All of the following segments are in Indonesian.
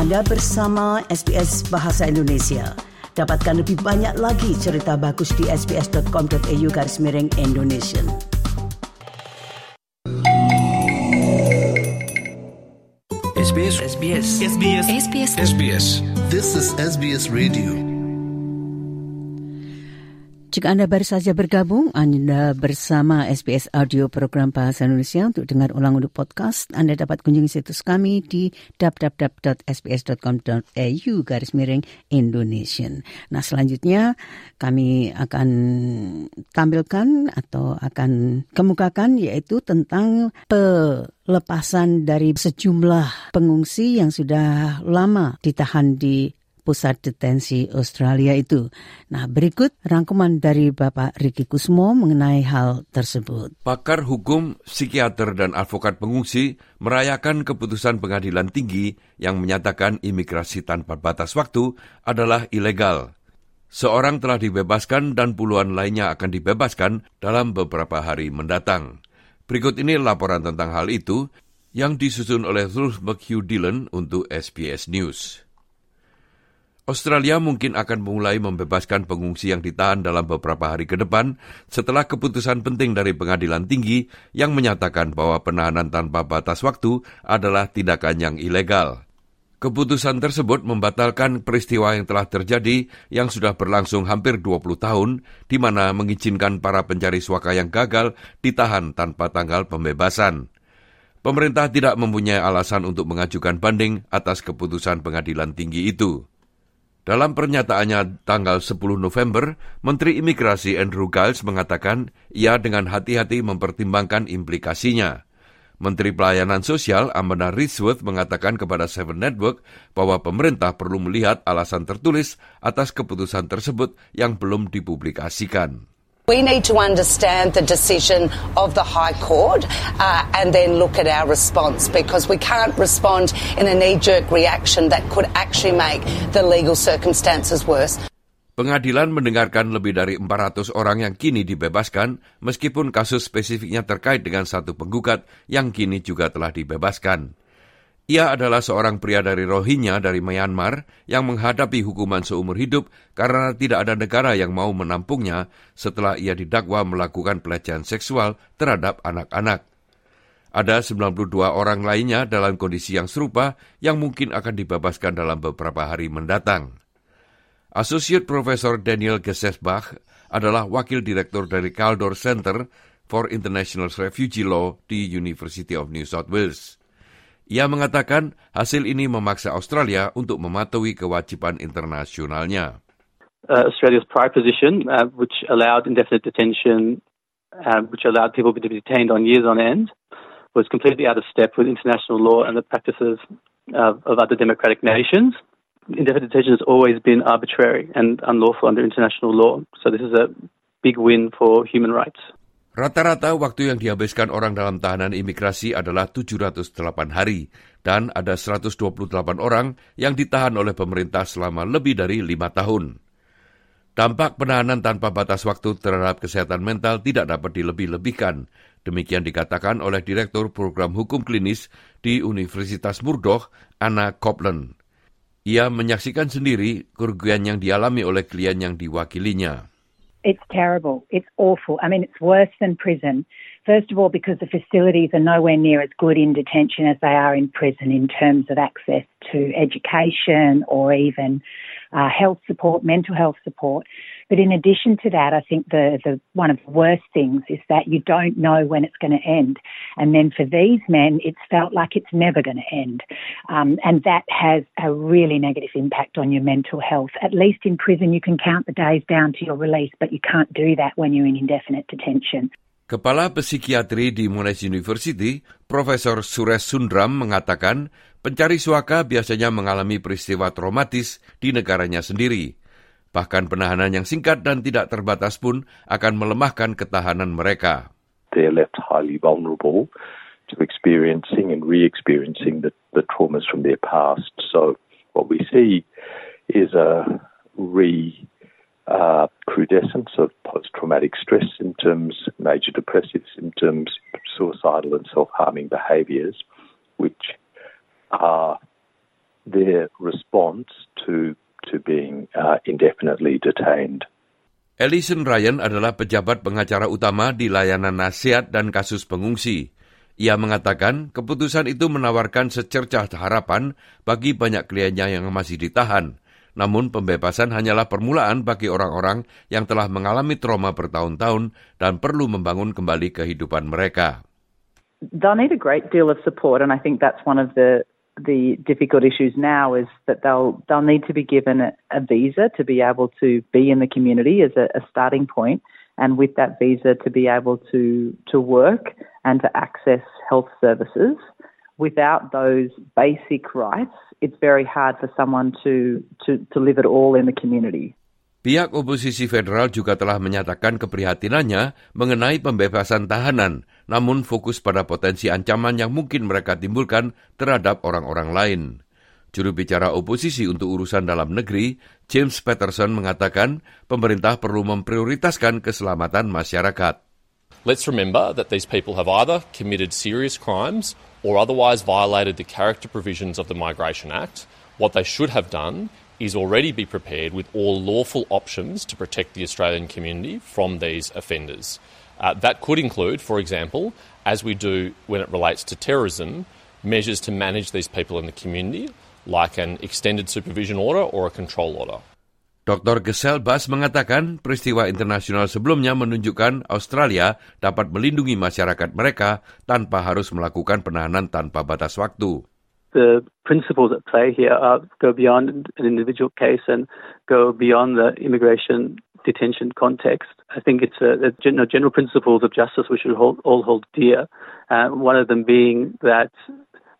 Anda bersama SBS Bahasa Indonesia. Dapatkan lebih banyak lagi cerita bagus di sbs.com.au garis miring Indonesia. SBS SBS SBS SBS SBS This is SBS Radio. Jika Anda baru saja bergabung, Anda bersama SBS Audio Program Bahasa Indonesia untuk dengar ulang untuk podcast. Anda dapat kunjungi situs kami di www.sbs.com.au garis miring Indonesian. Nah selanjutnya kami akan tampilkan atau akan kemukakan yaitu tentang pelepasan dari sejumlah pengungsi yang sudah lama ditahan di pusat detensi Australia itu. Nah, berikut rangkuman dari Bapak Riki Kusmo mengenai hal tersebut. Pakar hukum, psikiater, dan advokat pengungsi merayakan keputusan pengadilan tinggi yang menyatakan imigrasi tanpa batas waktu adalah ilegal. Seorang telah dibebaskan dan puluhan lainnya akan dibebaskan dalam beberapa hari mendatang. Berikut ini laporan tentang hal itu yang disusun oleh Ruth McHugh Dillon untuk SBS News. Australia mungkin akan mulai membebaskan pengungsi yang ditahan dalam beberapa hari ke depan setelah keputusan penting dari pengadilan tinggi yang menyatakan bahwa penahanan tanpa batas waktu adalah tindakan yang ilegal. Keputusan tersebut membatalkan peristiwa yang telah terjadi yang sudah berlangsung hampir 20 tahun, di mana mengizinkan para pencari suaka yang gagal ditahan tanpa tanggal pembebasan. Pemerintah tidak mempunyai alasan untuk mengajukan banding atas keputusan pengadilan tinggi itu. Dalam pernyataannya tanggal 10 November, Menteri Imigrasi Andrew Giles mengatakan ia dengan hati-hati mempertimbangkan implikasinya. Menteri Pelayanan Sosial Amanda Risworth mengatakan kepada Seven Network bahwa pemerintah perlu melihat alasan tertulis atas keputusan tersebut yang belum dipublikasikan. We need to understand the decision of the High Court uh, and then look at our response because we can't respond in a knee jerk reaction that could actually make the legal circumstances worse. Pengadilan mendengarkan lebih dari 400 orang yang kini dibebaskan, meskipun kasus spesifiknya terkait dengan satu penggugat yang kini juga telah dibebaskan. Ia adalah seorang pria dari Rohingya dari Myanmar yang menghadapi hukuman seumur hidup karena tidak ada negara yang mau menampungnya setelah ia didakwa melakukan pelecehan seksual terhadap anak-anak. Ada 92 orang lainnya dalam kondisi yang serupa yang mungkin akan dibebaskan dalam beberapa hari mendatang. Associate Professor Daniel Gesesbach adalah wakil direktur dari Caldor Center for International Refugee Law di University of New South Wales. Ia mengatakan hasil ini memaksa Australia untuk mematuhi kewajiban internasionalnya. Uh, Australia's prior position, uh, which allowed indefinite detention, uh, which allowed people to be detained on years on end, was completely out of step with international law and the practices of other democratic nations. Indefinite detention has always been arbitrary and unlawful under international law. So this is a big win for human rights. Rata-rata waktu yang dihabiskan orang dalam tahanan imigrasi adalah 708 hari, dan ada 128 orang yang ditahan oleh pemerintah selama lebih dari lima tahun. Dampak penahanan tanpa batas waktu terhadap kesehatan mental tidak dapat dilebih-lebihkan, demikian dikatakan oleh Direktur Program Hukum Klinis di Universitas Murdoch, Anna Copland. Ia menyaksikan sendiri kerugian yang dialami oleh klien yang diwakilinya. It's terrible. It's awful. I mean, it's worse than prison. First of all, because the facilities are nowhere near as good in detention as they are in prison in terms of access to education or even uh, health support, mental health support. But in addition to that, I think the, the one of the worst things is that you don't know when it's going to end. And then for these men, it's felt like it's never going to end. Um, and that has a really negative impact on your mental health. At least in prison, you can count the days down to your release, but you can't do that when you're in indefinite detention. Kepala Psikiatri di Monash University, Profesor Suresh Sundram mengatakan pencari suaka biasanya mengalami peristiwa traumatis di negaranya sendiri. Bahkan penahanan yang singkat dan tidak terbatas pun akan melemahkan ketahanan mereka. They're left highly vulnerable to experiencing and re-experiencing the, the traumas from their past. So what we see is a re uh, crudescence of post-traumatic stress symptoms, major depressive symptoms, suicidal and self-harming behaviours, which are their response to to being uh, indefinitely detained. Ellison Ryan adalah pejabat pengacara utama di layanan nasihat dan kasus pengungsi. Ia mengatakan keputusan itu menawarkan secercah harapan bagi banyak kliennya yang masih ditahan. Namun pembebasan hanyalah permulaan bagi orang-orang yang telah mengalami trauma bertahun-tahun dan perlu membangun kembali kehidupan mereka. They'll need a great deal of support and I think that's one of the the difficult issues now is that they'll they'll need to be given a, a visa to be able to be in the community as a, a starting point, and with that visa to be able to to work and to access health services. Without those basic rights, very hard for someone to to, to live at all in the community. Pihak oposisi federal juga telah menyatakan keprihatinannya mengenai pembebasan tahanan, namun fokus pada potensi ancaman yang mungkin mereka timbulkan terhadap orang-orang lain. Juru bicara oposisi untuk urusan dalam negeri, James Patterson mengatakan pemerintah perlu memprioritaskan keselamatan masyarakat. Let's remember that these people have either committed serious crimes or otherwise violated the character provisions of the Migration Act. What they should have done is already be prepared with all lawful options to protect the Australian community from these offenders. Uh, that could include, for example, as we do when it relates to terrorism, measures to manage these people in the community, like an extended supervision order or a control order. Dr. Gesell Bas mengatakan peristiwa internasional sebelumnya menunjukkan Australia dapat melindungi masyarakat mereka tanpa harus melakukan penahanan tanpa batas waktu. the principles at play here are, go beyond an individual case and go beyond the immigration detention context. I think it's a, a general, general principles of justice we should hold, all hold dear. Uh, one of them being that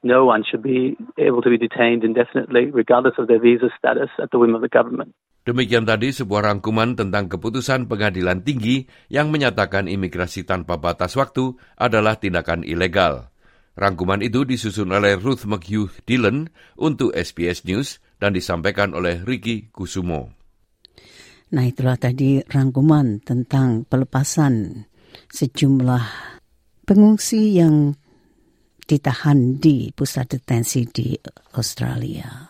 no one should be able to be detained indefinitely, regardless of their visa status, at the whim of the government. Demikian tadi sebuah rangkuman tentang keputusan pengadilan tinggi yang menyatakan imigrasi tanpa batas waktu adalah tindakan ilegal. Rangkuman itu disusun oleh Ruth McHugh Dillon untuk SBS News dan disampaikan oleh Ricky Kusumo. Nah itulah tadi rangkuman tentang pelepasan sejumlah pengungsi yang ditahan di pusat detensi di Australia.